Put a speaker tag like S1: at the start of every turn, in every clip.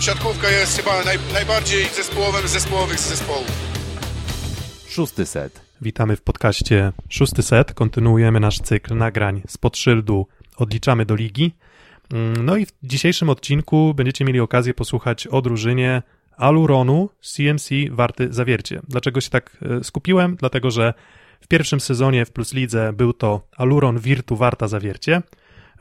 S1: siatkówka jest chyba naj, najbardziej zespołowym zespołowych z zespołów.
S2: Szósty set.
S3: Witamy w podcaście Szósty Set. Kontynuujemy nasz cykl nagrań spod szyldu Odliczamy do ligi. Mm, No i w dzisiejszym odcinku będziecie mieli okazję posłuchać o drużynie Aluronu CMC Warty Zawiercie. Dlaczego się tak e, skupiłem? Dlatego, że w pierwszym sezonie w Plus Lidze był to Aluron Virtu Warta Zawiercie.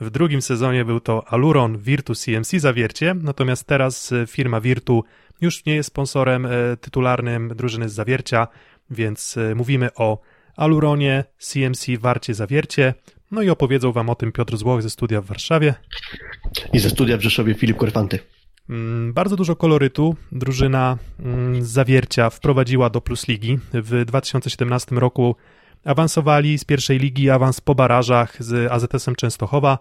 S3: W drugim sezonie był to Aluron Virtu CMC Zawiercie, natomiast teraz e, firma Virtu już nie jest sponsorem e, tytularnym drużyny z Zawiercia, więc e, mówimy o Aluronie CMC Warcie Zawiercie. No i opowiedzą wam o tym Piotr Złoch ze studia w Warszawie.
S4: I ze studia w Rzeszowie Filip Korfanty.
S3: Mm, Bardzo dużo kolorytu drużyna mm, z Zawiercia wprowadziła do Plus Ligi. W 2017 roku awansowali z pierwszej ligi, awans po barażach z AZS-em Częstochowa,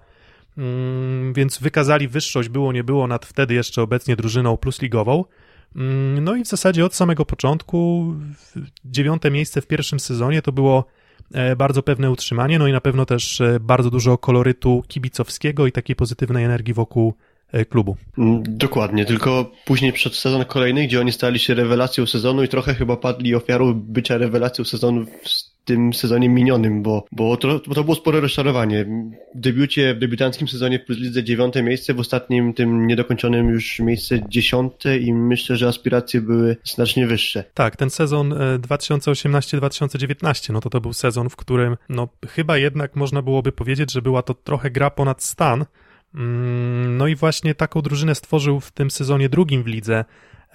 S3: więc wykazali wyższość, było nie było, nad wtedy jeszcze obecnie drużyną plusligową. Mm, No i w zasadzie od samego początku dziewiąte miejsce w pierwszym sezonie to było e, bardzo pewne utrzymanie, no i na pewno też e, bardzo dużo kolorytu kibicowskiego i takiej pozytywnej energii wokół klubu.
S4: Mm, Dokładnie, tylko później przed sezon kolejny, gdzie oni stali się rewelacją sezonu i trochę chyba padli ofiarą bycia rewelacją sezonu w tym sezonie minionym, bo, bo, to, bo to było spore rozczarowanie. W debiucie, w debiutanckim sezonie w Plus Lidze dziewiąte miejsce, w ostatnim tym niedokończonym już miejsce dziesiąte i myślę, że aspiracje były znacznie wyższe.
S3: Tak, ten sezon e, 2018-2019, no to to był sezon, w którym no chyba jednak można byłoby powiedzieć, że była to trochę gra ponad stan. Mm, No i właśnie taką drużynę stworzył w tym sezonie drugim w lidze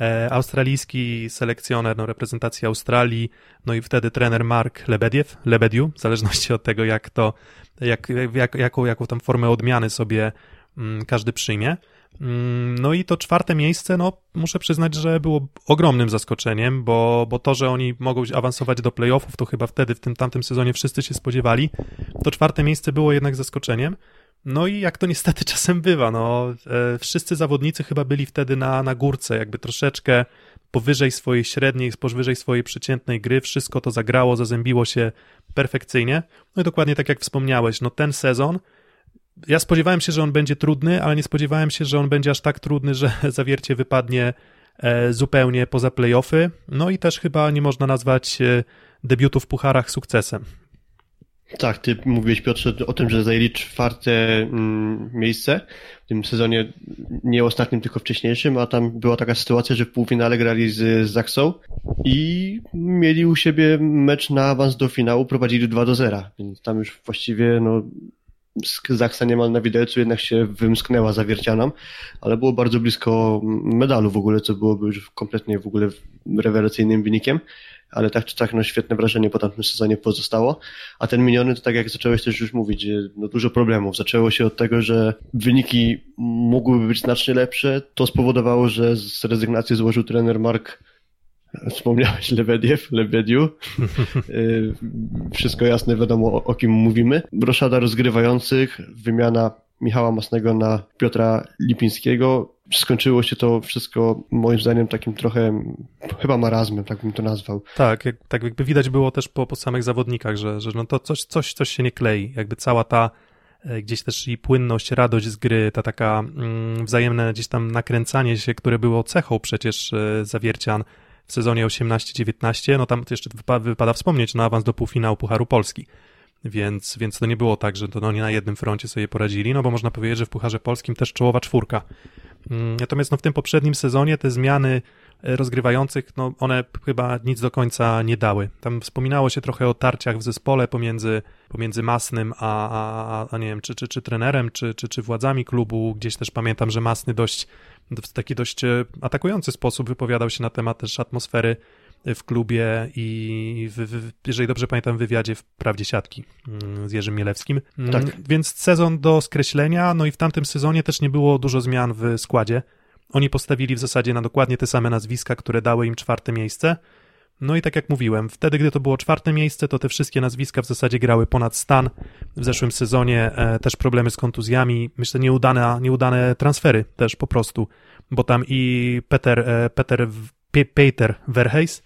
S3: e, australijski selekcjoner no, reprezentacji Australii, no i wtedy trener Mark Lebediew, Lebediu, w zależności od tego jak to, jak, jak, jaką, jaką tam formę odmiany sobie mm, każdy przyjmie. Mm, No i to czwarte miejsce, no muszę przyznać, że było ogromnym zaskoczeniem, bo, bo to, że oni mogą awansować do playoffów, to chyba wtedy w tym tamtym sezonie wszyscy się spodziewali. To czwarte miejsce było jednak zaskoczeniem. No i jak to niestety czasem bywa, no e, wszyscy zawodnicy chyba byli wtedy na, na górce, jakby troszeczkę powyżej swojej średniej, powyżej swojej przeciętnej gry, wszystko to zagrało, zazębiło się perfekcyjnie. No i dokładnie tak jak wspomniałeś, no ten sezon ja spodziewałem się, że on będzie trudny, ale nie spodziewałem się, że on będzie aż tak trudny, że zawiercie wypadnie e, zupełnie poza playoffy. No i też chyba nie można nazwać e, debiutu w pucharach sukcesem.
S4: Tak, ty mówiłeś Piotrze o tym, że zajęli czwarte mm, miejsce w tym sezonie, nie ostatnim, tylko wcześniejszym, a tam była taka sytuacja, że w półfinale grali z Zaksą i mieli u siebie mecz na awans do finału, prowadzili 2 do 0, więc tam już właściwie no Zaksa niemal na widelcu jednak się wymsknęła zawiercianom, ale było bardzo blisko medalu w ogóle, co byłoby już kompletnie w ogóle rewelacyjnym wynikiem, ale tak czy tak, no świetne wrażenie po tamtym sezonie pozostało, a ten miniony to tak jak zacząłeś też już mówić, no dużo problemów. Zaczęło się od tego, że wyniki mogłyby być znacznie lepsze, to spowodowało, że z rezygnacji złożył trener Mark Wspomniałeś Lebediew, Lebediu. Y, Wszystko jasne, wiadomo o, o kim mówimy. Roszada rozgrywających, wymiana Michała Masnego na Piotra Lipińskiego. Skończyło się to wszystko moim zdaniem takim trochę chyba marazmem, tak bym to nazwał.
S3: Tak, jak, tak jakby widać było też po, po samych zawodnikach, że, że no to coś, coś, coś się nie klei. Jakby cała ta e, gdzieś też i płynność, radość z gry, ta taka mm, wzajemne gdzieś tam nakręcanie się, które było cechą przecież e, zawiercian w sezonie 18-19, no tam jeszcze wypa wypada wspomnieć, no awans do półfinału Pucharu Polski. Więc, więc to nie było tak, że to no nie na jednym froncie sobie poradzili, no bo można powiedzieć, że w Pucharze Polskim też czołowa czwórka. Mm, Natomiast no w tym poprzednim sezonie te zmiany e, rozgrywających, no one chyba nic do końca nie dały. Tam wspominało się trochę o tarciach w zespole pomiędzy, pomiędzy Masnym a, a, a nie wiem, czy, czy, czy trenerem, czy, czy, czy władzami klubu. Gdzieś też pamiętam, że Masny dość w taki dość e, atakujący sposób wypowiadał się na temat też atmosfery w klubie i w, w, jeżeli dobrze pamiętam w wywiadzie w Prawdzie Siatki mm, z Jerzym Mielewskim. Mm,
S4: Tak.
S3: Więc sezon do skreślenia, no i w tamtym sezonie też nie było dużo zmian w składzie. Oni postawili w zasadzie na dokładnie te same nazwiska, które dały im czwarte miejsce. No i tak jak mówiłem, wtedy, gdy to było czwarte miejsce, to te wszystkie nazwiska w zasadzie grały ponad stan. W zeszłym sezonie e, też problemy z kontuzjami, myślę nieudane, nieudane transfery też po prostu, bo tam i Peter, e, Peter, Pe- Peter Verhees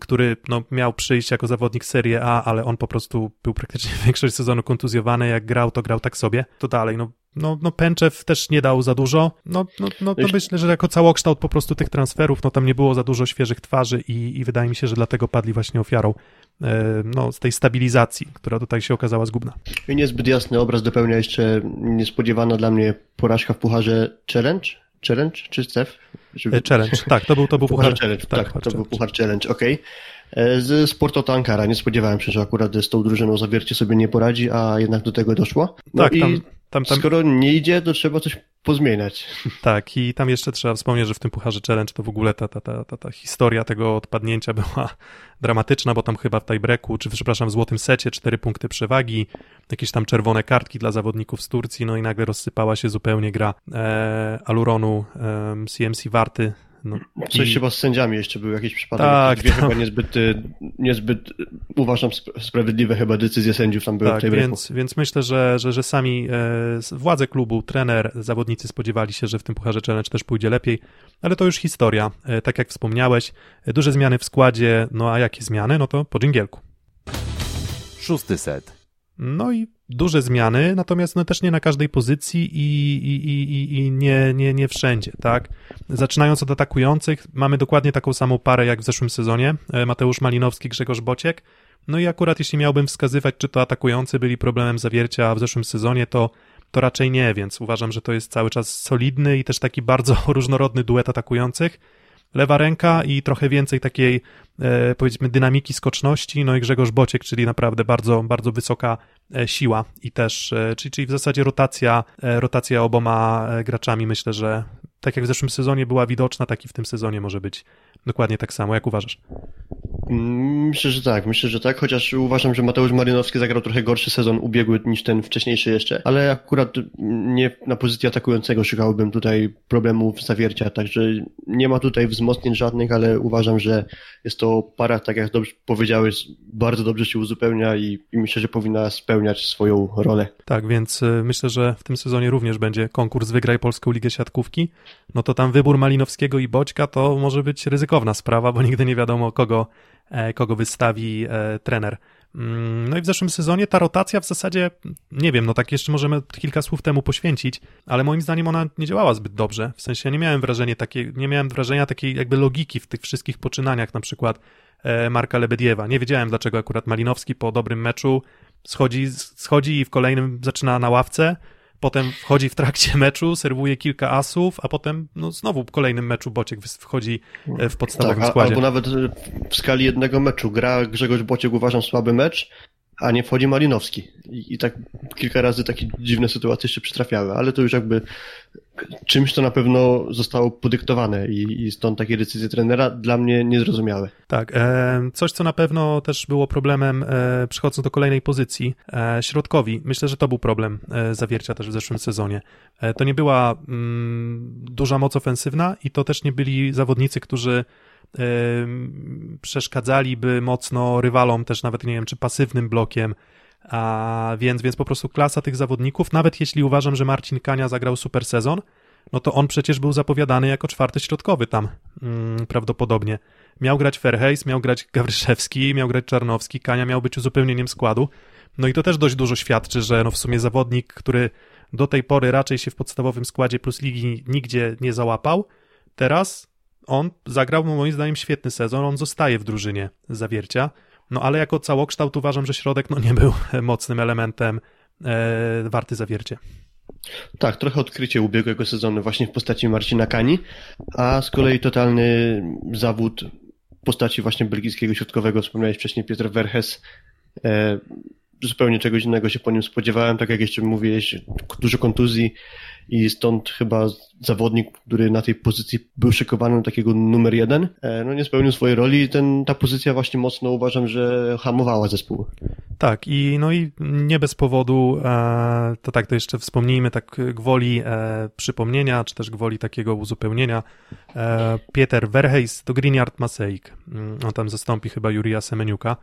S3: który no, miał przyjść jako zawodnik Serie A, ale on po prostu był praktycznie większość sezonu kontuzjowany, jak grał, to grał tak sobie, to dalej, no no, no Pęczew też nie dał za dużo. No, no, no to myślę, że jako całokształt po prostu tych transferów, no tam nie było za dużo świeżych twarzy i, i wydaje mi się, że dlatego padli właśnie ofiarą e, no, z tej stabilizacji, która tutaj się okazała zgubna.
S4: I niezbyt jasny obraz dopełnia jeszcze niespodziewana dla mnie porażka w Pucharze Challenge. Challenge czy CEF?
S3: Żeby... Challenge, tak, to był, to był
S4: Puchar, Puchar Challenge. Tak, tak to challenge. był Puchar Challenge, okej. Okay. Z Sporto Ankara. Nie spodziewałem się, że akurat z tą drużyną zawiercie sobie nie poradzi, a jednak do tego doszło. No tak, i tam, tam, tam... skoro nie idzie, to trzeba coś pozmieniać.
S3: Tak, i tam jeszcze trzeba wspomnieć, że w tym Pucharze Challenge to w ogóle ta, ta, ta, ta, ta historia tego odpadnięcia była dramatyczna, bo tam chyba w tiebreaku, czy przepraszam, w złotym secie cztery punkty przewagi, jakieś tam czerwone kartki dla zawodników z Turcji, no i nagle rozsypała się zupełnie gra e, Aluronu e, CMC Warty no,
S4: Coś i... chyba z sędziami jeszcze był jakiś przypadek. Tak, dwie chyba niezbyt, y, niezbyt uważam sprawiedliwe chyba decyzje sędziów tam były tak, w tej
S3: więc, więc myślę, że, że, że sami e, władze klubu, trener, zawodnicy spodziewali się, że w tym Pucharze Challenge też pójdzie lepiej, ale to już historia. E, tak jak wspomniałeś, e, duże zmiany w składzie, no a jakie zmiany? No to po dżingielku.
S2: Szósty set.
S3: No i duże zmiany, natomiast no też nie na każdej pozycji i, i, i, i nie, nie, nie wszędzie, tak? Zaczynając od atakujących, mamy dokładnie taką samą parę jak w zeszłym sezonie, e, Mateusz Malinowski, Grzegorz Bociek, no i akurat jeśli miałbym wskazywać, czy to atakujący byli problemem zawiercia w zeszłym sezonie, to, to raczej nie, więc uważam, że to jest cały czas solidny i też taki bardzo różnorodny duet atakujących, lewa ręka i trochę więcej takiej, e, powiedzmy, dynamiki, skoczności, no i Grzegorz Bociek, czyli naprawdę bardzo, bardzo wysoka e, siła i też, e, czyli, czyli w zasadzie rotacja, rotacja oboma graczami. Myślę, że tak jak w zeszłym sezonie była widoczna, tak i w tym sezonie może być dokładnie tak samo. Jak uważasz?
S4: Mm, myślę, że tak, myślę, że tak, chociaż uważam, że Mateusz Marynowski zagrał trochę gorszy sezon ubiegły niż ten wcześniejszy jeszcze, ale akurat nie na pozycji atakującego szukałbym tutaj problemów zawiercia, także nie ma tutaj wzmocnień żadnych, ale uważam, że jest to para, tak jak dobrze powiedziałeś, bardzo dobrze się uzupełnia i, i myślę, że powinna spełniać swoją rolę.
S3: Tak, więc y, myślę, że w tym sezonie również będzie konkurs Wygraj Polską Ligę Siatkówki, no to tam wybór Malinowskiego i Boćka to może być ryzykowna sprawa, bo nigdy nie wiadomo kogo E, kogo wystawi e, trener. Mm, no i w zeszłym sezonie ta rotacja w zasadzie, nie wiem, no tak jeszcze możemy kilka słów temu poświęcić, ale moim zdaniem ona nie działała zbyt dobrze. W sensie nie miałem wrażenia takiej, nie miałem wrażenia takiej jakby logiki w tych wszystkich poczynaniach, na przykład e, Marka Lebediewa. Nie wiedziałem, dlaczego akurat Malinowski po dobrym meczu schodzi, schodzi i w kolejnym zaczyna na ławce, potem wchodzi w trakcie meczu, serwuje kilka asów, a potem no, znowu w kolejnym meczu Bociek wchodzi e, w podstawowym tak, składzie.
S4: Albo nawet w skali jednego meczu gra Grzegorz Bociek, uważam, słaby mecz, a nie wchodzi Malinowski. I, I, tak kilka razy takie dziwne sytuacje się przytrafiały, ale to już jakby czymś to na pewno zostało podyktowane i, i stąd takie decyzje trenera dla mnie niezrozumiałe.
S3: Tak, e, coś co na pewno też było problemem e, do kolejnej pozycji, e, środkowi. Myślę, że to był problem e, zawiercia też w zeszłym sezonie. E, to nie była mm, duża moc ofensywna i to też nie byli zawodnicy, którzy przeszkadzaliby mocno rywalom, też nawet nie wiem, czy pasywnym blokiem, a więc, więc po prostu klasa tych zawodników, nawet jeśli uważam, że Marcin Kania zagrał super sezon, no to on przecież był zapowiadany jako czwarty środkowy tam mm, prawdopodobnie. Miał grać Ferhejs, miał grać Gawryszewski, miał grać Czarnowski, Kania miał być uzupełnieniem składu. No i to też dość dużo świadczy, że no w sumie zawodnik, który do tej pory raczej się w podstawowym składzie plus ligi nigdzie nie załapał, teraz on zagrał moim zdaniem świetny sezon, on zostaje w drużynie Zawiercia, no ale jako całokształt uważam, że środek no, nie był mocnym elementem e, warty Zawiercie.
S4: Tak, trochę odkrycie ubiegłego sezonu właśnie w postaci Marcina Kani, a z kolei totalny zawód w postaci właśnie belgijskiego środkowego, wspomniałeś wcześniej Piotr Verhes, e, zupełnie czegoś innego się po nim spodziewałem, tak jak jeszcze mówiłeś, dużo kontuzji i stąd chyba zawodnik, który na tej pozycji był szykowany na takiego numer jeden, e, no nie spełnił swojej roli. Ten, ta pozycja właśnie mocno uważam, że hamowała zespół.
S3: Tak i no i nie bez powodu, e, to tak to jeszcze wspomnijmy tak gwoli e, przypomnienia, czy też gwoli takiego uzupełnienia, Pieter Verheys do Greenyard Maseik, mm, on tam zastąpi chyba Jurija Semeniuka,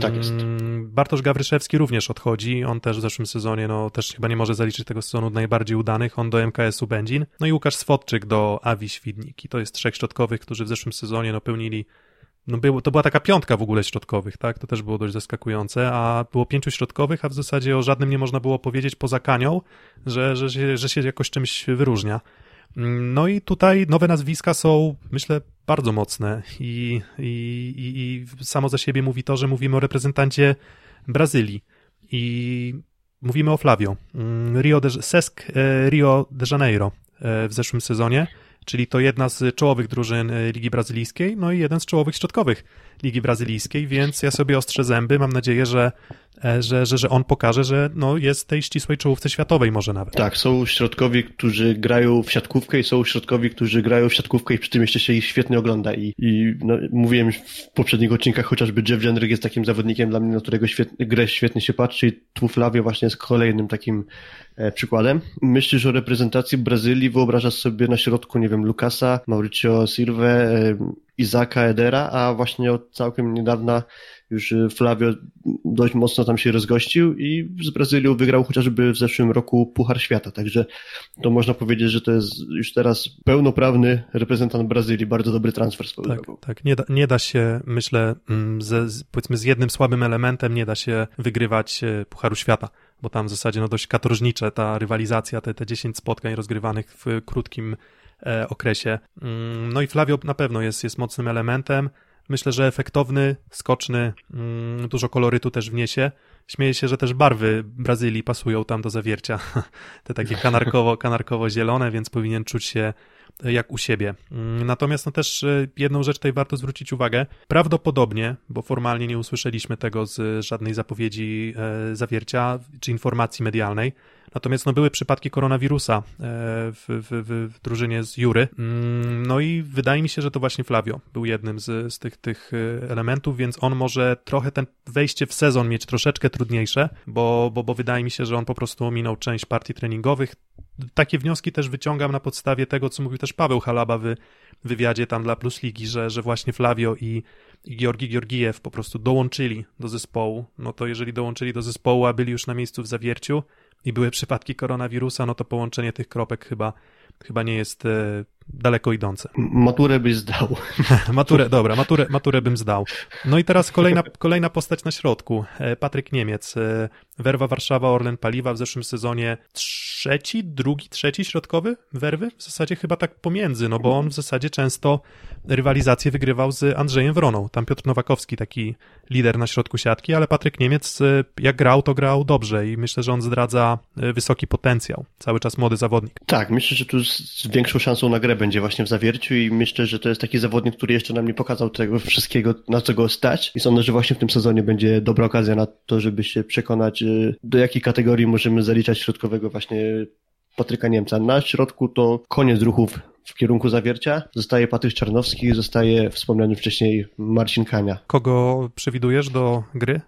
S4: tak jest.
S3: Mm, Bartosz Gawryszewski również odchodzi. On też w zeszłym sezonie, no też chyba nie może zaliczyć tego sezonu najbardziej udanych. On do MKS-u Będzin. No i Łukasz Swodczyk do Awi Świdnik. I to jest trzech środkowych, którzy w zeszłym sezonie no, pełnili no było, to była taka piątka w ogóle środkowych, tak? To też było dość zaskakujące, a było pięciu środkowych, a w zasadzie o żadnym nie można było powiedzieć poza Kanią, że, że, się, że się jakoś czymś wyróżnia. No i tutaj nowe nazwiska są, myślę, bardzo mocne i, i, i, i samo za siebie mówi to, że mówimy o reprezentancie Brazylii i mówimy o Flavio. Mm, Rio de, Sesk e, Rio de Janeiro e, w zeszłym sezonie czyli to jedna z czołowych drużyn e, Ligi Brazylijskiej, no i jeden z czołowych środkowych Ligi Brazylijskiej, więc ja sobie ostrzę zęby, mam nadzieję, że, e, że, że, że on pokaże, że no, jest tej ścisłej czołówce światowej może nawet.
S4: Tak, są środkowi, którzy grają w siatkówkę i są środkowi, którzy grają w siatkówkę i przy tym jeszcze się ich świetnie ogląda i, i no, mówiłem w poprzednich odcinkach chociażby Jeff Jendrick jest takim zawodnikiem dla mnie, na którego świetnie, grę świetnie się patrzy i tu Flavio właśnie jest kolejnym takim e, przykładem. Myślisz o reprezentacji Brazylii, wyobrażasz sobie na środku, nie wiem, Lukasa, Mauricio Silva, e, Izaka Edera, a właśnie od całkiem niedawna już y, Flavio dość mocno tam się rozgościł i z Brazylią wygrał chociażby w zeszłym roku Puchar Świata, także to można powiedzieć, że to jest już teraz pełnoprawny reprezentant Brazylii, bardzo dobry transfer swoją
S3: Tak, tak. Nie, da, nie da się, myślę, mm, ze, powiedzmy z jednym słabym elementem nie da się wygrywać e, Pucharu Świata, bo tam w zasadzie no dość katorżnicze ta rywalizacja, te, te 10 spotkań rozgrywanych w krótkim okresie. Mm, no i Flavio na pewno jest, jest mocnym elementem. Myślę, że efektowny, skoczny, mm, dużo kolorytu też wniesie. Śmieję się, że też barwy Brazylii pasują tam do zawiercia. Te takie kanarkowo, kanarkowo-zielone, więc powinien czuć się jak u siebie. Mm, natomiast no też e, jedną rzecz tutaj warto zwrócić uwagę. Prawdopodobnie, bo formalnie nie usłyszeliśmy tego z żadnej zapowiedzi e, zawiercia czy informacji medialnej, Natomiast no, były przypadki koronawirusa e, w, w, w drużynie z Jury. Mm, no i wydaje mi się, że to właśnie Flavio był jednym z, z tych, tych e, elementów, więc on może trochę ten wejście w sezon mieć troszeczkę trudniejsze, bo, bo, bo wydaje mi się, że on po prostu ominął część partii treningowych. Takie wnioski też wyciągam na podstawie tego, co mówił też Paweł Halaba w wywiadzie tam dla Plus Ligi, że, że właśnie Flavio i, i Georgi Georgijew po prostu dołączyli do zespołu. No to jeżeli dołączyli do zespołu, a byli już na miejscu w zawierciu, i były przypadki koronawirusa, no to połączenie tych kropek chyba, chyba nie jest e, daleko idące.
S4: Maturę byś zdał.
S3: maturę, dobra, maturę, maturę bym zdał. No i teraz kolejna, kolejna postać na środku. E, Patryk Niemiec. E, Werwa Warszawa, Orlen Paliwa w zeszłym sezonie trzeci, drugi, trzeci środkowy Werwy? W zasadzie chyba tak pomiędzy, no bo on w zasadzie często rywalizację wygrywał z Andrzejem Wroną. Tam Piotr Nowakowski, taki lider na środku siatki, ale Patryk Niemiec e, jak grał, to grał dobrze i myślę, że on zdradza wysoki potencjał. Cały czas młody zawodnik.
S4: Tak, myślę, że tu z większą szansą na grę będzie właśnie w zawierciu i myślę, że to jest taki zawodnik, który jeszcze nam nie pokazał tego wszystkiego, na co go stać i sądzę, że właśnie w tym sezonie będzie dobra okazja na to, żeby się przekonać, y, do jakiej kategorii możemy zaliczać środkowego właśnie Patryka Niemca. Na środku to koniec ruchów w kierunku zawiercia. Zostaje Patryk Czarnowski, zostaje wspomniany wcześniej Marcin Kania.
S3: Kogo przewidujesz do gry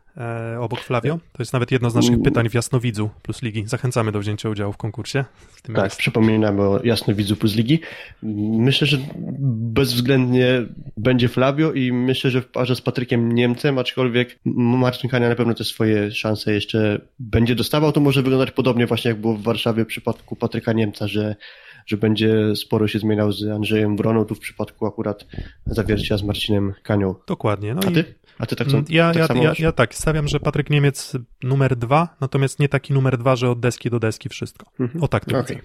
S3: obok Flavio? To jest nawet jedno z naszych mm. pytań w Jasnowidzu plus Ligi. Zachęcamy do wzięcia udziału w konkursie.
S4: W tak, jest. przypominamy o Jasnowidzu plus Ligi. Myślę, że bezwzględnie będzie Flavio i myślę, że w parze z Patrykiem Niemcem, aczkolwiek Marcin Kania na pewno te swoje szanse jeszcze będzie dostawał. To może wyglądać podobnie właśnie jak było w Warszawie w przypadku Patryka Niemca, że że będzie sporo się zmieniał z Andrzejem Wroną, tu w przypadku akurat zawiercia z Marcinem Kanią.
S3: Dokładnie. No
S4: A ty? A ty tak,
S3: są, ja, tak ja, ja, ja, tak, stawiam, że Patryk Niemiec numer dwa, natomiast nie taki numer dwa, że od deski do deski wszystko. Mhm. O tak to okay.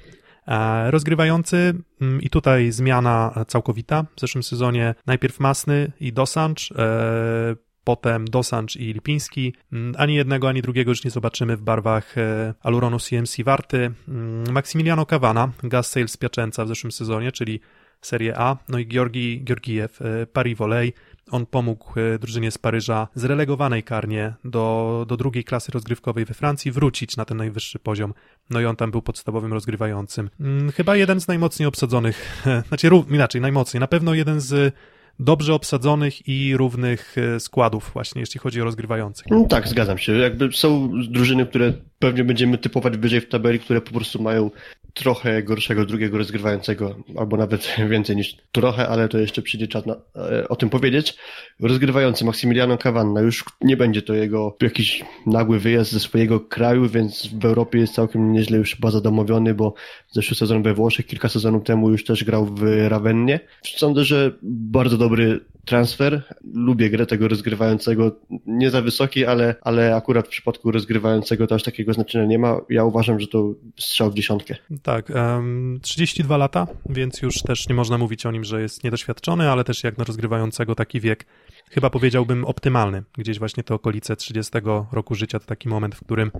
S3: E, rozgrywający mm, i tutaj zmiana całkowita. W zeszłym sezonie najpierw Masny i Dosancz, e, potem Dosancz i Lipiński. Mm, ani jednego, ani drugiego już nie zobaczymy w barwach e, Aluronu CMC Warty. Mm, Maximiliano Cavanna, Gas Sales Piacenza w zeszłym sezonie, czyli Serie A, no i Georgi Georgiew, e, Paris Volley. On pomógł e, drużynie z Paryża zrelegowanej karnie do, do drugiej klasy rozgrywkowej we Francji wrócić na ten najwyższy poziom. No i on tam był podstawowym rozgrywającym. Mm, chyba jeden z najmocniej obsadzonych, znaczy inaczej, najmocniej, na pewno jeden z dobrze obsadzonych i równych e, składów właśnie, jeśli chodzi o rozgrywających.
S4: No tak, zgadzam się. Jakby są drużyny, które pewnie będziemy typować wyżej w tabeli, które po prostu mają trochę gorszego drugiego rozgrywającego, albo nawet więcej niż trochę, ale to jeszcze przyjdzie czas na, e, o tym powiedzieć. Rozgrywający Maximiliano Cavanna, już nie będzie to jego jakiś nagły wyjazd ze swojego kraju, więc w Europie jest całkiem nieźle już chyba zadomowiony, bo zeszły sezon we Włoszech, kilka sezonów temu już też grał w Ravennie. Sądzę, że bardzo dobry transfer. Lubię grę tego rozgrywającego. Nie za wysoki, ale, ale akurat w przypadku rozgrywającego to aż takiego znaczenia nie ma. Ja uważam, że to strzał w dziesiątkę.
S3: Tak, um, 32 lata, więc już też nie można mówić o nim, że jest niedoświadczony, ale też jak na rozgrywającego taki wiek chyba powiedziałbym optymalny. Gdzieś właśnie te okolice 30 roku życia to taki moment, w którym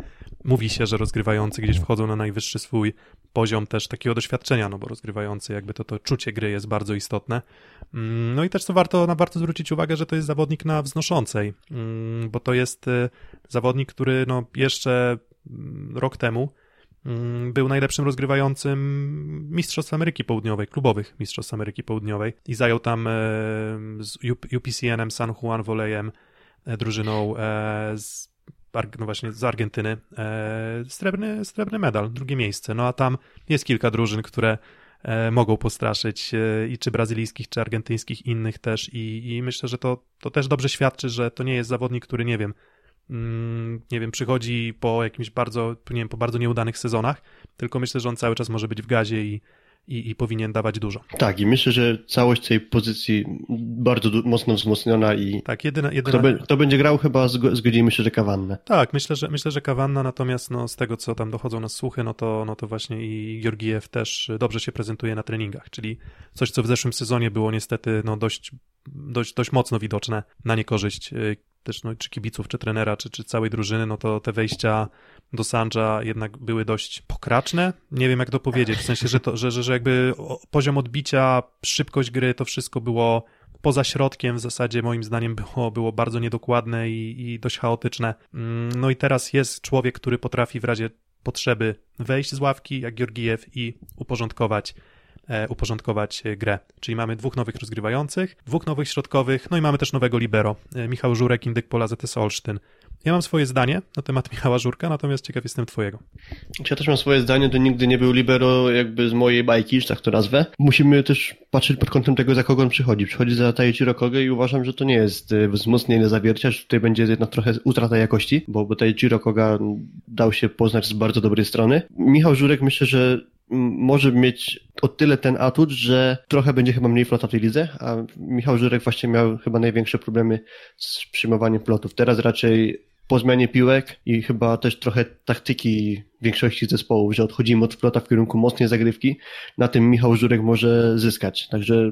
S3: mówi się, że rozgrywający gdzieś wchodzą na najwyższy swój poziom też takiego doświadczenia, no bo rozgrywający jakby to, to czucie gry jest bardzo istotne. Mm, no i też co warto, na warto zwrócić uwagę, że to jest zawodnik na wznoszącej, mm, bo to jest y, zawodnik, który no jeszcze mm, rok temu był najlepszym rozgrywającym Mistrzostw Ameryki Południowej, klubowych Mistrzostw Ameryki Południowej i zajął tam e, z UPCN-em San Juan Volleyem, e, drużyną e, z, no właśnie z Argentyny, srebrny, srebrny medal, drugie miejsce. No a tam jest kilka drużyn, które mogą postraszyć i czy brazylijskich, czy argentyńskich, innych też i, i myślę, że to, to też dobrze świadczy, że to nie jest zawodnik, który, nie wiem, Mm, nie wiem, przychodzi po jakimś bardzo, nie wiem, po bardzo nieudanych sezonach, tylko myślę, że on cały czas może być w gazie i, i, i powinien dawać dużo.
S4: Tak, i myślę, że całość tej pozycji bardzo mocno wzmocniona i
S3: tak, jedyna, jedyna...
S4: Kto, kto będzie grał chyba zgodzimy się, że Kawanna.
S3: Tak, myślę, że myślę, że Kawanna, natomiast no, z tego, co tam dochodzą na słuchy, no to, no to właśnie i Georgiew też dobrze się prezentuje na treningach, czyli coś, co w zeszłym sezonie było niestety no, dość, dość, dość mocno widoczne na niekorzyść y, też no, czy kibiców, czy trenera, czy, czy całej drużyny, no to te wejścia do Sandża jednak były dość pokraczne. Nie wiem, jak to powiedzieć, w sensie, że, to, że, że, że jakby poziom odbicia, szybkość gry, to wszystko było poza środkiem w zasadzie moim zdaniem było, było bardzo niedokładne i, i dość chaotyczne. Mm, no i teraz jest człowiek, który potrafi w razie potrzeby wejść z ławki, jak Georgiew i uporządkować uporządkować grę. Czyli mamy dwóch nowych rozgrywających, dwóch nowych środkowych, no i mamy też nowego libero. E, Michał Żurek, Indyk Pola ZS Olsztyn. Ja mam swoje zdanie na temat Michała Żurka, natomiast ciekaw jestem twojego.
S4: Ja też mam swoje zdanie, to nigdy nie był libero jakby z mojej bajki, że tak to nazwę. Musimy też patrzeć pod kątem tego, za kogo on przychodzi. Przychodzi za Taichiro Kogę i uważam, że to nie jest e, wzmocnienie zawiercia, że tutaj będzie jednak trochę utrata jakości, bo, bo Taichiro Koga dał się poznać z bardzo dobrej strony. Michał Żurek myślę, że może mieć o tyle ten atut, że trochę będzie chyba mniej flota w tej lidze, a Michał Żurek właśnie miał chyba największe problemy z przyjmowaniem flotów. Teraz raczej po zmianie piłek i chyba też trochę taktyki większości zespołów, że odchodzimy od flota w kierunku mocnej zagrywki, na tym Michał Żurek może zyskać. Także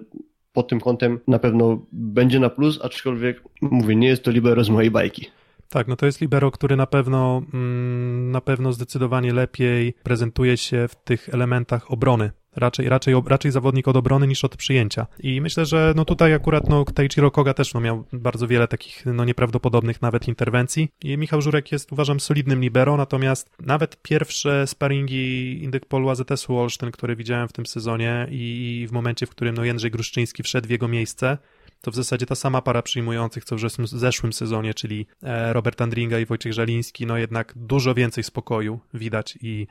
S4: pod tym kątem na pewno będzie na plus, aczkolwiek mówię, nie jest to libero z mojej bajki.
S3: Tak, no to jest libero, który na pewno, mm, na pewno zdecydowanie lepiej prezentuje się w tych elementach obrony. Raczej, raczej, raczej zawodnik od obrony niż od przyjęcia. I myślę, że no tutaj akurat no, Taichiro Koga też no, miał bardzo wiele takich no, nieprawdopodobnych nawet interwencji. I Michał Żurek jest uważam solidnym libero, natomiast nawet pierwsze sparingi Indyk Polu AZS-u Olsztyn, które widziałem w tym sezonie i w momencie, w którym no, Jędrzej Gruszczyński wszedł w jego miejsce, to w zasadzie ta sama para przyjmujących, co w zeszłym, zeszłym sezonie, czyli e, Robert Andringa i Wojciech Żaliński, no jednak dużo więcej spokoju widać i,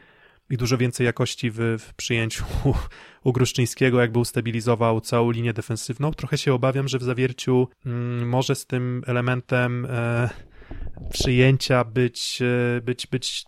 S3: i dużo więcej jakości w, w przyjęciu u, Gruszczyńskiego, jakby ustabilizował całą linię defensywną. Trochę się obawiam, że w zawierciu mm, może z tym elementem e, przyjęcia być, e, być, być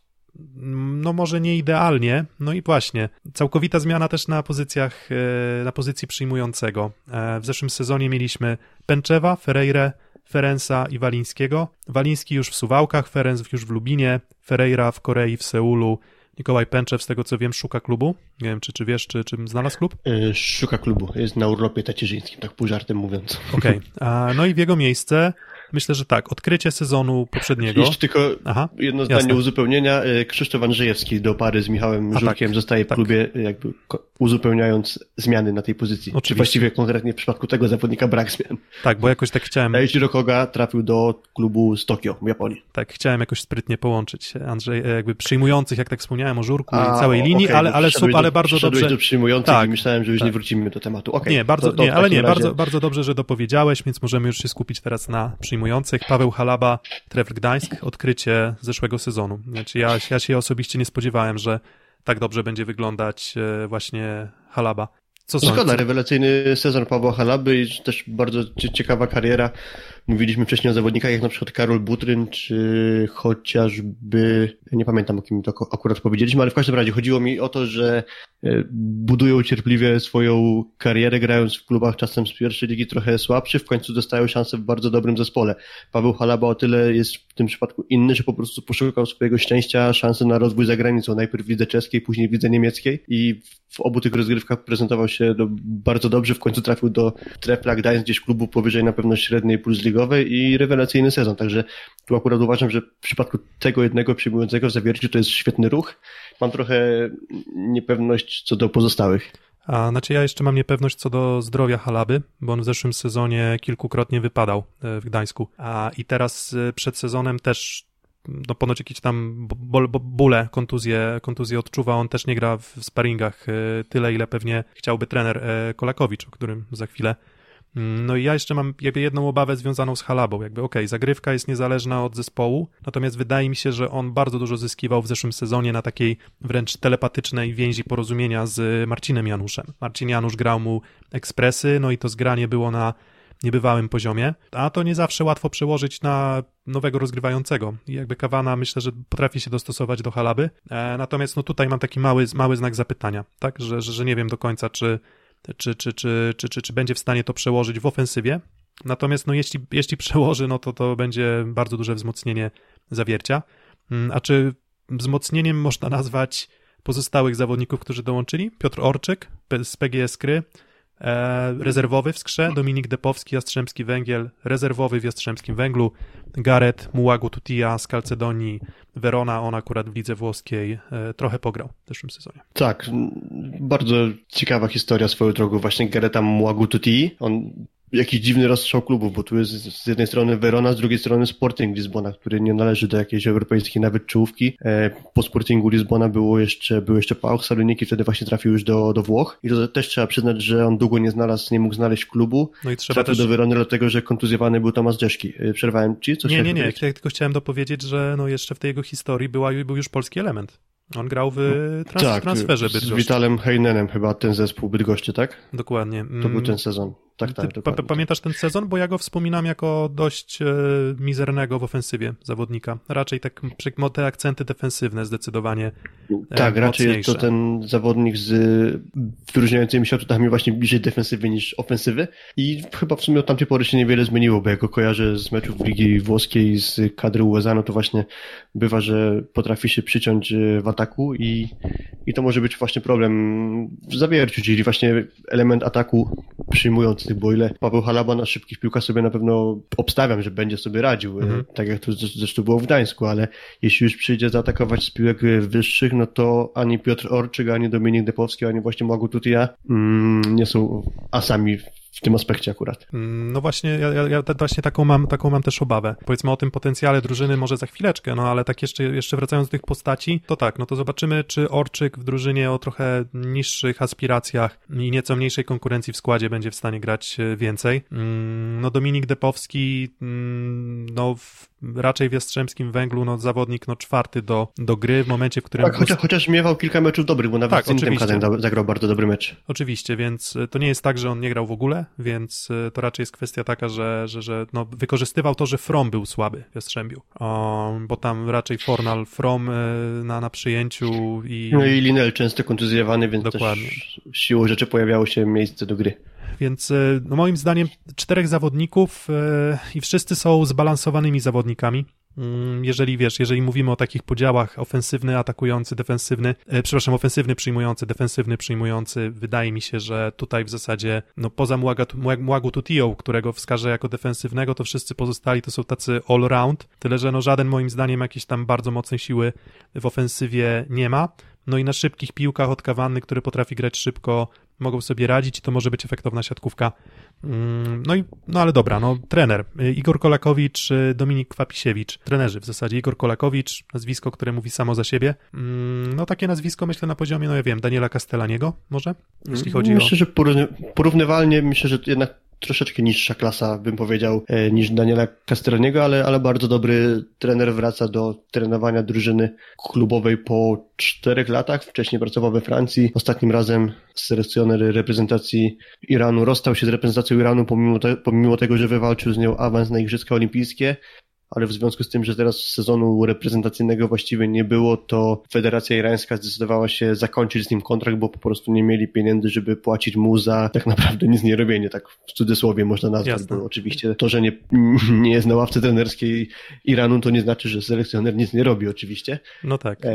S3: no może nie idealnie, no i właśnie, całkowita zmiana też na pozycjach, e, na pozycji przyjmującego. E, w zeszłym sezonie mieliśmy Pęczewa, Ferreira, Ferensa i Walińskiego. Waliński już w Suwałkach, Ferenc już w Lubinie, Ferreira w Korei, w Seulu, Mikołaj Pęczew, z tego co wiem, szuka klubu. Nie wiem, czy, czy wiesz, czy, czy znalazł klub?
S4: E, szuka klubu. Jest na urlopie tacierzyńskim, tak pół żartem mówiąc.
S3: Okej. Okay. No i w jego miejsce Myślę, że tak, odkrycie sezonu poprzedniego.
S4: Jeszcze tylko Aha, jedno zdanie jasne. uzupełnienia. E, Krzysztof Andrzejewski do pary z Michałem A Żurkiem tak, zostaje w tak. klubie, jakby uzupełniając zmiany na tej pozycji. Oczywiście. Czy właściwie konkretnie w przypadku tego zawodnika brak zmian.
S3: Tak, bo jakoś tak chciałem...
S4: Daichiro Koga trafił do klubu z Tokio w Japonii.
S3: Tak, chciałem jakoś sprytnie połączyć Andrzej, e, jakby przyjmujących, jak tak wspomniałem o Żurku A, i całej linii, okay, ale, ale, sub, ale bardzo dobrze...
S4: do przyjmujących tak, i myślałem, że już tak. nie wrócimy do tematu. Okay,
S3: nie, bardzo, to, to nie, ale nie, razie... bardzo, bardzo dobrze, że dopowiedziałeś, więc możemy już się skupić teraz na przyjmujących. Paweł Halaba, Trevor Gdańsk, odkrycie zeszłego sezonu. Znaczy ja, ja się osobiście nie spodziewałem, że tak dobrze będzie wyglądać e, właśnie Halaba.
S4: Co Szkoda, rewelacyjny sezon Pawła Halaby i też bardzo ciekawa kariera mówiliśmy wcześniej o zawodnikach jak na przykład Karol Butryn, czy chociażby, nie pamiętam o kim to akurat powiedzieliśmy, ale w każdym razie chodziło mi o to, że e, budują cierpliwie swoją karierę, grając w klubach czasem z pierwszej ligi trochę słabszy, w końcu dostają szansę w bardzo dobrym zespole. Paweł Halaba o tyle jest w tym przypadku inny, że po prostu poszukał swojego szczęścia, szansy na rozwój za granicą. Najpierw widzę czeskiej, później widzę niemieckiej i w obu tych rozgrywkach prezentował się do, bardzo dobrze, w końcu trafił do Trefla Gdańsk, gdzieś klubu powyżej na pewno średniej plus i rewelacyjny sezon, także tu akurat uważam, że w przypadku tego jednego przyjmującego zawierciu to jest świetny ruch. Mam trochę niepewność co do pozostałych.
S3: A znaczy ja jeszcze mam niepewność co do zdrowia Halaby, bo on w zeszłym sezonie kilkukrotnie wypadał e, w Gdańsku. A i teraz e, przed sezonem też no ponoć jakieś tam bóle, kontuzje, kontuzje odczuwa, on też nie gra w sparingach e, tyle, ile pewnie chciałby trener Kolakowicz, o którym za chwilę no i ja jeszcze mam jakby jedną obawę związaną z Halabą. Jakby okej, okay, zagrywka jest niezależna od zespołu, natomiast wydaje mi się, że on bardzo dużo zyskiwał w zeszłym sezonie na takiej wręcz telepatycznej więzi porozumienia z Marcinem Januszem. Marcin Janusz grał mu ekspresy, no i to zgranie było na niebywałym poziomie, a to nie zawsze łatwo przełożyć na nowego rozgrywającego. I jakby Kawana myślę, że potrafi się dostosować do Halaby, e, natomiast no tutaj mam taki mały, mały znak zapytania, tak, że, że, że nie wiem do końca, czy czy, czy, czy, czy, czy, czy będzie w stanie to przełożyć w ofensywie. Natomiast no, jeśli, jeśli przełoży, no to to będzie bardzo duże wzmocnienie zawiercia. Mm, a czy wzmocnieniem można nazwać pozostałych zawodników, którzy dołączyli? Piotr Orczyk z PGS Kry, rezerwowy w skrze, Dominik Depowski, Jastrzębski Węgiel, rezerwowy w Jastrzębskim Węglu, Gareth Tutia z Calcedonii, Verona, on akurat w lidze włoskiej e, trochę pograł w zeszłym sezonie.
S4: Tak, bardzo ciekawa historia swoją drogą właśnie Gareta Tutii. On jakiś dziwny rozstrzał klubów, bo tu jest z jednej strony Verona, z drugiej strony Sporting Lizbona, który nie należy do jakiejś europejskiej nawet czołówki. E, po Sportingu Lizbona było jeszcze, był jeszcze Pałch Saloniki, wtedy właśnie trafił już do, do Włoch i to też trzeba przyznać, że on długo nie znalazł, nie mógł znaleźć klubu. No i trzeba trafił też... do Verony dlatego, że kontuzjowany był Tomasz Deszki. E, przerwałem ci?
S3: Coś nie, nie, nie. Ja tylko chciałem dopowiedzieć, że no jeszcze w tej jego historii była, był już polski element. On grał w no, trans tak, transferze Bydgoszczy.
S4: z Witalem Heinenem chyba ten zespół Bydgoszczy, tak?
S3: Dokładnie.
S4: To był ten sezon. Tak, tak,
S3: Ty pamiętasz ten sezon? Bo ja go wspominam jako dość e, mizernego w ofensywie zawodnika. Raczej tak te akcenty defensywne zdecydowanie
S4: e, Tak, raczej jest to ten zawodnik z wyróżniającymi się atutami właśnie bliżej defensywy niż ofensywy i chyba w sumie od tamtej pory się niewiele zmieniło, bo jak go kojarzę z meczów Ligi Włoskiej z kadry USA, no to właśnie bywa, że potrafi się przyciąć e, w ataku i, i to może być właśnie problem w zawierciu, czyli właśnie element ataku przyjmujący tych Boyle. Paweł Halaba na szybkich piłkach sobie na pewno obstawiam, że będzie sobie radził, mhm. tak jak to zresztą było w Gdańsku, ale jeśli już przyjdzie zaatakować z piłek wyższych, no to ani Piotr Orczyk, ani Dominik Depowski, ani właśnie Magu Tutia mm, nie są asami w tym aspekcie akurat.
S3: Mm, no właśnie, ja, ja, właśnie taką mam, taką mam też obawę. Powiedzmy o tym potencjale drużyny może za chwileczkę, no ale tak jeszcze, jeszcze wracając do tych postaci, to tak, no to zobaczymy, czy Orczyk w drużynie o trochę niższych aspiracjach i nieco mniejszej konkurencji w składzie będzie w stanie grać e, więcej. Mm, no Dominik Depowski, mm, no w raczej w Jastrzębskim Węglu no, zawodnik no, czwarty do, do gry w momencie, w którym...
S4: Tak, chociaż, chociaż miewał kilka meczów dobrych, bo nawet tak, z tym zagrał bardzo dobry mecz.
S3: Oczywiście, więc e, to nie jest tak, że on nie grał w ogóle, więc e, to raczej jest kwestia taka, że, że, że no, wykorzystywał to, że From był słaby w Jastrzębiu, o, bo tam raczej Fornal, From e, na, na przyjęciu i...
S4: No i Linel często kontuzjowany, więc Dokładnie. też siłą rzeczy pojawiało się miejsce do gry.
S3: Więc e, no moim zdaniem czterech zawodników e, i wszyscy są zbalansowanymi zawodnikami. Mm, jeżeli wiesz, jeżeli mówimy o takich podziałach ofensywny, atakujący, defensywny, e, przepraszam, ofensywny przyjmujący, defensywny przyjmujący, wydaje mi się, że tutaj w zasadzie, no poza Młagu Tutio, którego wskażę jako defensywnego, to wszyscy pozostali to są tacy all-round, tyle że no żaden moim zdaniem jakiejś tam bardzo mocnej siły w ofensywie nie ma. No i na szybkich piłkach od Kawanny, który potrafi grać szybko, mogą sobie radzić i to może być efektowna siatkówka. Mm, no i, no ale dobra, no trener, Igor Kolakowicz, Dominik Kwapisiewicz, trenerzy w zasadzie, Igor Kolakowicz, nazwisko, które mówi samo za siebie, mm, no takie nazwisko myślę na poziomie, no ja wiem, Daniela Castellaniego może, jeśli chodzi
S4: myślę, o... Myślę, że porównywalnie, myślę, że jednak troszeczkę niższa klasa, bym powiedział, e, niż Daniela Castroniego, ale, ale bardzo dobry trener wraca do trenowania drużyny klubowej po czterech latach. Wcześniej pracował we Francji. Ostatnim razem selekcjoner reprezentacji Iranu rozstał się z reprezentacją Iranu pomimo, te, pomimo tego, że wywalczył z nią awans na Igrzyska Olimpijskie ale w związku z tym, że teraz sezonu reprezentacyjnego właściwie nie było, to Federacja Irańska zdecydowała się zakończyć z nim kontrakt, bo po prostu nie mieli pieniędzy, żeby płacić mu za tak naprawdę nic nie robienie, tak w cudzysłowie można nazwać, Jasne. bo oczywiście to, że nie, nie jest na ławce trenerskiej Iranu, to nie znaczy, że selekcjoner nic nie robi oczywiście.
S3: No tak. E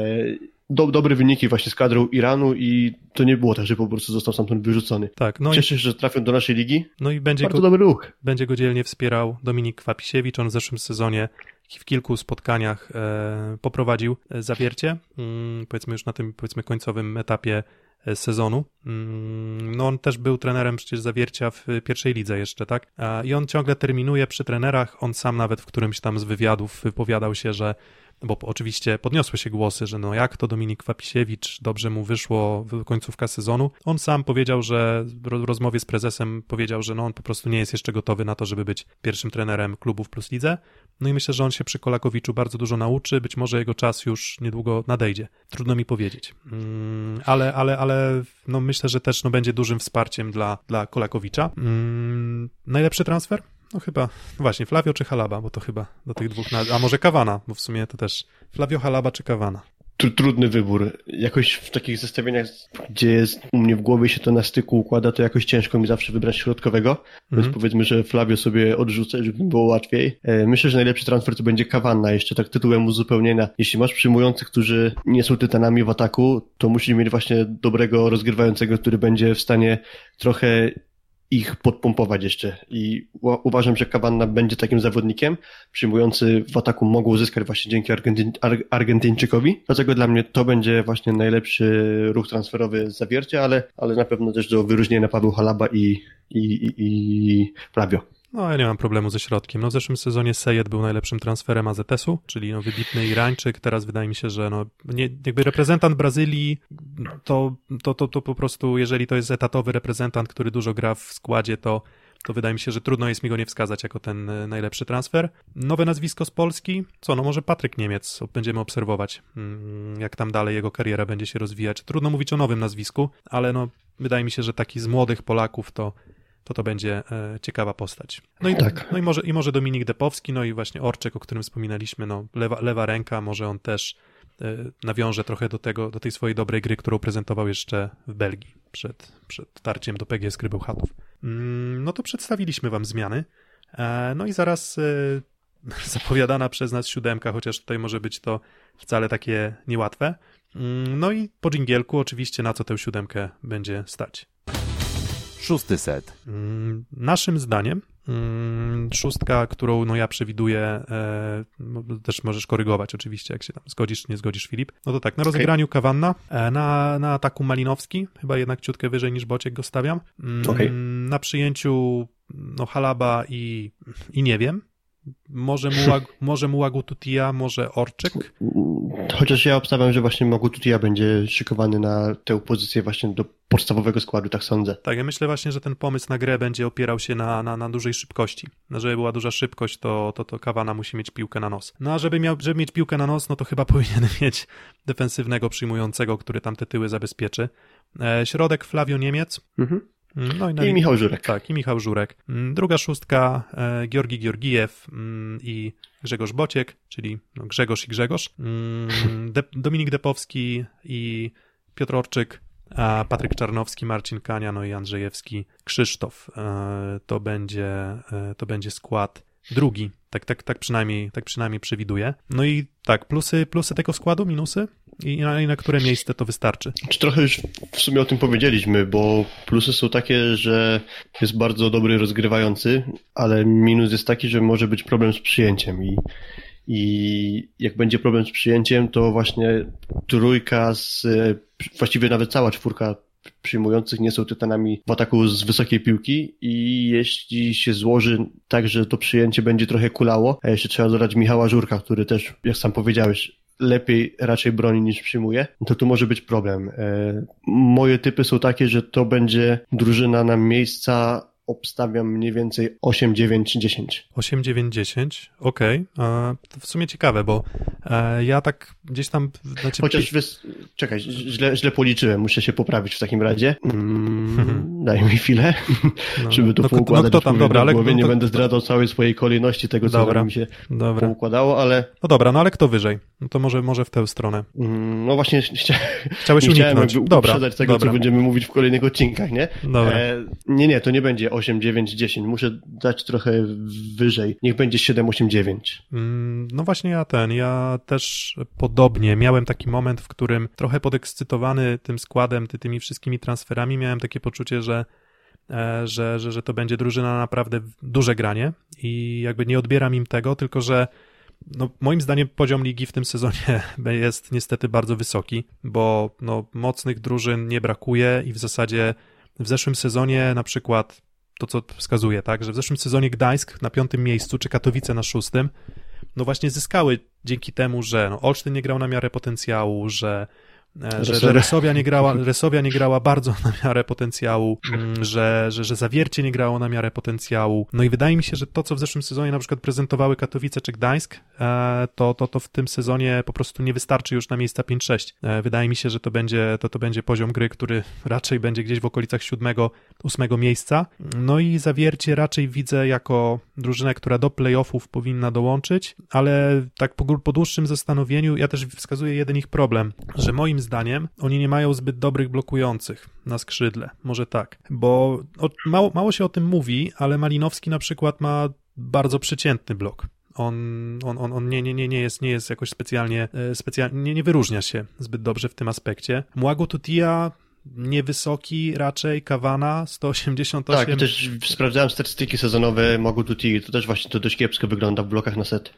S4: do, dobre wyniki właśnie z kadrą Iranu i to nie było tak, że po prostu został stamtąd wyrzucony.
S3: Tak,
S4: no Cieszę się, że trafią do naszej ligi.
S3: No i będzie
S4: Bardzo
S3: go,
S4: dobry ruch.
S3: Będzie go dzielnie wspierał Dominik Kwapisiewicz. On w zeszłym sezonie w kilku spotkaniach e, poprowadził e, zawiercie, mm, powiedzmy już na tym powiedzmy końcowym etapie e, sezonu. Mm, no on też był trenerem przecież zawiercia w pierwszej lidze jeszcze, tak? I on ciągle terminuje przy trenerach. On sam nawet w którymś tam z wywiadów wypowiadał się, że bo oczywiście podniosły się głosy, że no jak to Dominik Wapisiewicz, dobrze mu wyszło końcówka sezonu. On sam powiedział, że w rozmowie z prezesem powiedział, że no on po prostu nie jest jeszcze gotowy na to, żeby być pierwszym trenerem klubów plus lidze. No i myślę, że on się przy Kolakowiczu bardzo dużo nauczy, być może jego czas już niedługo nadejdzie. Trudno mi powiedzieć. Mm, ale, ale, ale no myślę, że też no będzie dużym wsparciem dla, dla Kolakowicza. Mm, najlepszy transfer? No chyba, no właśnie, Flavio czy Halaba, bo to chyba do tych dwóch, a może Kawana, bo w sumie to też Flavio, Halaba czy Kawana.
S4: Trudny wybór. Jakoś w takich zestawieniach, gdzie jest, u mnie w głowie się to na styku układa, to jakoś ciężko mi zawsze wybrać środkowego, -hmm. więc powiedzmy, że Flavio sobie odrzucę, żeby było łatwiej. E, myślę, że najlepszy transfer to będzie Kawanna, jeszcze tak tytułem uzupełnienia. Jeśli masz przyjmujących, którzy nie są tytanami w ataku, to musisz mieć właśnie dobrego rozgrywającego, który będzie w stanie trochę ich podpompować jeszcze i uważam, że Kabanna będzie takim zawodnikiem, przyjmujący w ataku mogą uzyskać właśnie dzięki Argentyn Argentyńczykowi, dlatego dla mnie to będzie właśnie najlepszy ruch transferowy z zawiercia, ale, ale na pewno też do wyróżnienia Paweł Halaba i, i, i, i Flavio.
S3: No, ja nie mam problemu ze środkiem. No, w zeszłym sezonie Sejed był najlepszym transferem AZS-u, czyli no, wybitny Irańczyk. Teraz wydaje mi się, że no, nie, jakby reprezentant Brazylii, to, to, to, to po prostu, jeżeli to jest etatowy reprezentant, który dużo gra w składzie, to, to wydaje mi się, że trudno jest mi go nie wskazać jako ten e, najlepszy transfer. Nowe nazwisko z Polski? Co, no może Patryk Niemiec, będziemy obserwować, mm, jak tam dalej jego kariera będzie się rozwijać. Trudno mówić o nowym nazwisku, ale no, wydaje mi się, że taki z młodych Polaków to to to będzie e, ciekawa postać. No i, tak. no i, może, i może Dominik Depowski, no i właśnie Orczek, o którym wspominaliśmy, no lewa, lewa ręka, może on też e, nawiąże trochę do tego, do tej swojej dobrej gry, którą prezentował jeszcze w Belgii przed, przed tarciem do PGS Gry Bełchatów. Mm, no to przedstawiliśmy wam zmiany. E, no i zaraz zapowiadana przez nas siódemka, chociaż tutaj może być to wcale takie niełatwe. Mm, no i po dżingielku oczywiście na co tę siódemkę będzie stać.
S2: Szósty set.
S3: Mm, naszym zdaniem mm, szóstka, którą no ja przewiduję, e, też możesz korygować oczywiście, jak się tam zgodzisz czy nie zgodzisz, Filip. No to tak, na rozegraniu okay. Kawanna, e, na, na ataku Malinowski, chyba jednak ciutkę wyżej niż Bociek go stawiam. Mm, okay. Na przyjęciu no Halaba i, i nie wiem, może, Mułag, może Mułagututia, może Orczyk?
S4: Chociaż ja obstawiam, że właśnie Mułagututia będzie szykowany na tę pozycję właśnie do podstawowego składu, tak sądzę.
S3: Tak, ja myślę właśnie, że ten pomysł na grę będzie opierał się na, na, na dużej szybkości. No, żeby była duża szybkość, to, to, to Kawana musi mieć piłkę na nos. No a żeby, miał, żeby mieć piłkę na nos, no to chyba powinien mieć defensywnego przyjmującego, który tam te tyły zabezpieczy. E, środek Flavio Niemiec. Mhm.
S4: No i, no I Michał Żurek.
S3: Tak, i Michał Żurek. Mm, druga szóstka e, Georgi Georgijew mm, i Grzegorz Bociek, czyli no, Grzegorz i Grzegorz. Mm, De Dominik Depowski i Piotr Orczyk, a Patryk Czarnowski, Marcin Kania, no i Andrzejewski, Krzysztof. E, to będzie, e, to będzie skład drugi. Tak, tak, tak, przynajmniej, tak przynajmniej przewiduję. No i tak, plusy, plusy tego składu, minusy? I na, I na które miejsce to wystarczy?
S4: Czy trochę już w sumie o tym powiedzieliśmy, bo plusy są takie, że jest bardzo dobry rozgrywający, ale minus jest taki, że może być problem z przyjęciem i i jak będzie problem z przyjęciem, to właśnie trójka z, właściwie nawet cała czwórka przyjmujących nie są tytanami w ataku z wysokiej piłki i jeśli się złoży tak, że to przyjęcie będzie trochę kulało, a jeszcze trzeba dodać Michała Żurka, który też, jak sam powiedziałeś, lepiej raczej broni niż przyjmuje, to tu może być problem. E, moje typy są takie, że to będzie drużyna na miejsca obstawiam mniej więcej 8, 9, 10.
S3: 8, 9, 10, okej. Okay. To w sumie ciekawe, bo e, ja tak gdzieś tam...
S4: Znaczy... Chociaż, wys... czekaj, źle, źle policzyłem, muszę się poprawić w takim razie. Mm, daj mi chwilę, no, żeby to no, poukładać. No, kto tam, dobra, ale... Głowie. Nie będę zdradzał całej swojej kolejności tego, co dobra, mi się dobra. poukładało, ale...
S3: No dobra, no ale kto wyżej? No to może, może w tę stronę.
S4: Mm, no właśnie chcia...
S3: chciałeś uniknąć.
S4: Chciałem dobra, tego, dobra. co będziemy mówić w kolejnych odcinkach, nie? Dobra. E, nie, nie, to nie będzie 8, 9, 10. Muszę dać trochę wyżej. Niech będzie 7, 8, 9.
S3: Mm, no właśnie ja ten, ja też podobnie miałem taki moment, w którym trochę podekscytowany tym składem, ty, tymi wszystkimi transferami, miałem takie poczucie, że e, że, że, że to będzie drużyna naprawdę duże granie i jakby nie odbieram im tego, tylko że no, moim zdaniem poziom ligi w tym sezonie jest niestety bardzo wysoki, bo no, mocnych drużyn nie brakuje i w zasadzie w zeszłym sezonie na przykład to, co wskazuje, tak, że w zeszłym sezonie Gdańsk na piątym miejscu, czy Katowice na szóstym, no właśnie zyskały dzięki temu, że no, Olsztyn nie grał na miarę potencjału, że że, że Resowia, nie grała, Resowia nie grała bardzo na miarę potencjału, mm, że, że, że Zawiercie nie grało na miarę potencjału. No i wydaje mi się, że to, co w zeszłym sezonie na przykład prezentowały Katowice czy Gdańsk, e, to, to, to w tym sezonie po prostu nie wystarczy już na miejsca 5-6. E, wydaje mi się, że to będzie, to, to będzie poziom gry, który raczej będzie gdzieś w okolicach 7-8 miejsca. No i Zawiercie raczej widzę jako drużynę, która do playoffów powinna dołączyć, ale tak po, po dłuższym zastanowieniu ja też wskazuję jeden ich problem, że moim zdaniem oni nie mają zbyt dobrych blokujących na skrzydle, może tak, bo mało, mało się o tym mówi, ale Malinowski na przykład ma bardzo przeciętny blok. On, on, on, on nie, nie, nie, nie, jest, nie jest jakoś specjalnie, e, specjalnie nie, nie wyróżnia się zbyt dobrze w tym aspekcie. Młago Tutia niewysoki raczej, Kawana 188.
S4: Tak, też sprawdzałem statystyki sezonowe Mogu Tuti, to też właśnie to dość kiepsko wygląda w blokach na set.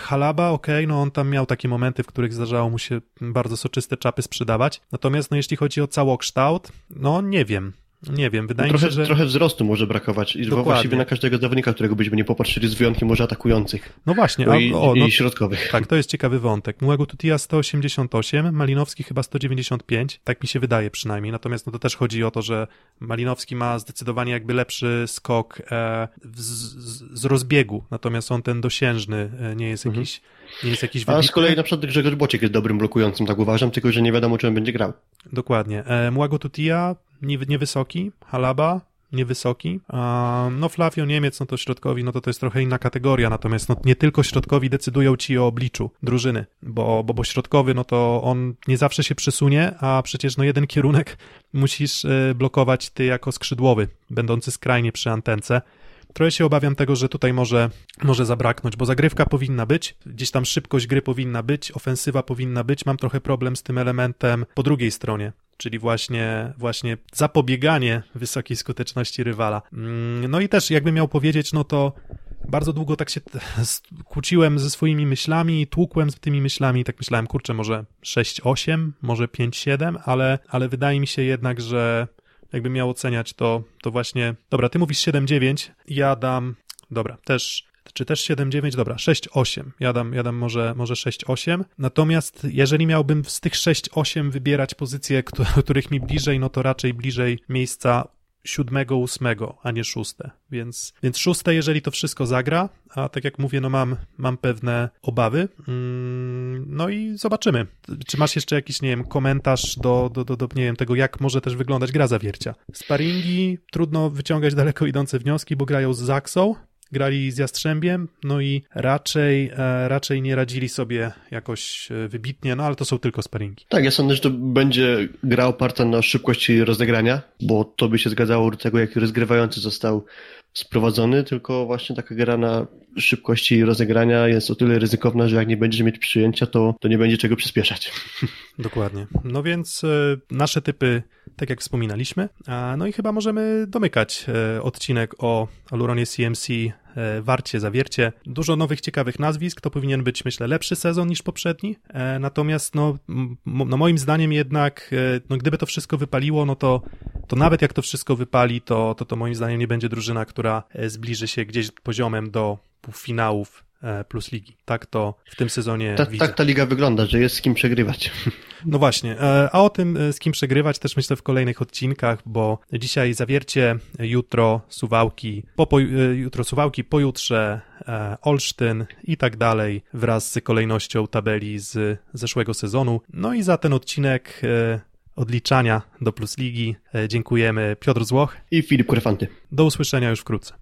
S3: Halaba, okej, okay, no on tam miał takie momenty, w których zdarzało mu się bardzo soczyste czapy sprzedawać, natomiast no jeśli chodzi o całokształt, no nie wiem, nie wiem, wydaje
S4: no trochę,
S3: mi się, że...
S4: Trochę wzrostu może brakować i Dokładnie. właściwie na każdego zawodnika, którego byśmy nie popatrzyli, z wyjątkiem może atakujących.
S3: No właśnie.
S4: No i, o, no, i środkowych.
S3: Tak, to jest ciekawy wątek. Młego Tutia 188, Malinowski chyba 195, tak mi się wydaje przynajmniej, natomiast no to też chodzi o to, że Malinowski ma zdecydowanie jakby lepszy skok e, z, z, rozbiegu, natomiast on ten dosiężny e, nie jest mhm. jakiś nie jest jakiś
S4: wybitny. A z kolei na przykład Grzegorz Bociek jest dobrym blokującym, tak uważam, tylko że nie wiadomo, czy on będzie grał.
S3: Dokładnie. E, Młago Tutia niewysoki, Halaba niewysoki. No Flavio Niemiec, no to środkowi, no to to jest trochę inna kategoria, natomiast no, nie tylko środkowi decydują ci o obliczu drużyny, bo, bo, bo środkowy, no to on nie zawsze się przesunie, a przecież no jeden kierunek musisz e, blokować ty jako skrzydłowy, będący skrajnie przy antence. Trochę się obawiam tego, że tutaj może, może zabraknąć, bo zagrywka powinna być, gdzieś tam szybkość gry powinna być, ofensywa powinna być. Mam trochę problem z tym elementem po drugiej stronie czyli właśnie, właśnie zapobieganie wysokiej skuteczności rywala. Mm, no i też, jakby miał powiedzieć, no to bardzo długo tak się kłóciłem ze swoimi myślami, tłukłem z tymi myślami, tak myślałem, kurczę, może 6-8, może 5-7, ale, ale wydaje mi się jednak, że jakby miał oceniać to, to właśnie, dobra, ty mówisz 7-9, ja dam, dobra, też czy też 7-9, dobra, 6-8. Ja dam, ja dam może, może 6-8. Natomiast jeżeli miałbym z tych 6-8 wybierać pozycje, których mi bliżej, no to raczej bliżej miejsca siódmego, ósmego, a nie szóste. Więc, więc szóste, jeżeli to wszystko zagra, a tak jak mówię, no mam, mam pewne obawy. Mm, no i zobaczymy. Czy masz jeszcze jakiś, nie wiem, komentarz do, do, do, do nie wiem, tego, jak może też wyglądać gra zawiercia? Sparingi, trudno wyciągać daleko idące wnioski, bo grają z Zaksą, grali z Jastrzębiem, no i raczej, e, raczej nie radzili sobie jakoś e, wybitnie, no ale to są tylko sparingi.
S4: Tak, ja sądzę, że to będzie gra oparta na szybkości rozegrania, bo to by się zgadzało do tego, jak rozgrywający został sprowadzony, tylko właśnie taka gra na szybkości rozegrania jest o tyle ryzykowna, że jak nie będziesz mieć przyjęcia, to, to nie będzie czego przyspieszać.
S3: Dokładnie. No więc y, nasze typy, tak jak wspominaliśmy, no i chyba możemy domykać y, odcinek o Aluronie CMC E, warcie, zawiercie. Dużo nowych, ciekawych nazwisk, to powinien być, myślę, lepszy sezon niż poprzedni, e, natomiast no, no moim zdaniem jednak, e, no gdyby to wszystko wypaliło, no to, to nawet jak to wszystko wypali, to, to, to moim zdaniem nie będzie drużyna, która zbliży się gdzieś poziomem do półfinałów e, plus ligi. Tak to w tym sezonie
S4: Ta,
S3: widzę.
S4: tak ta liga wygląda, że jest z kim przegrywać.
S3: No właśnie, e, a o tym e, z kim przegrywać też myślę w kolejnych odcinkach, bo dzisiaj zawiercie, jutro Suwałki, po, po, jutro Suwałki, pojutrze Olsztyn i tak dalej wraz z kolejnością tabeli z zeszłego sezonu. No i za ten odcinek odliczania do Plus Ligi dziękujemy Piotr Złoch
S4: i Filip Kurfanty.
S3: Do usłyszenia już wkrótce.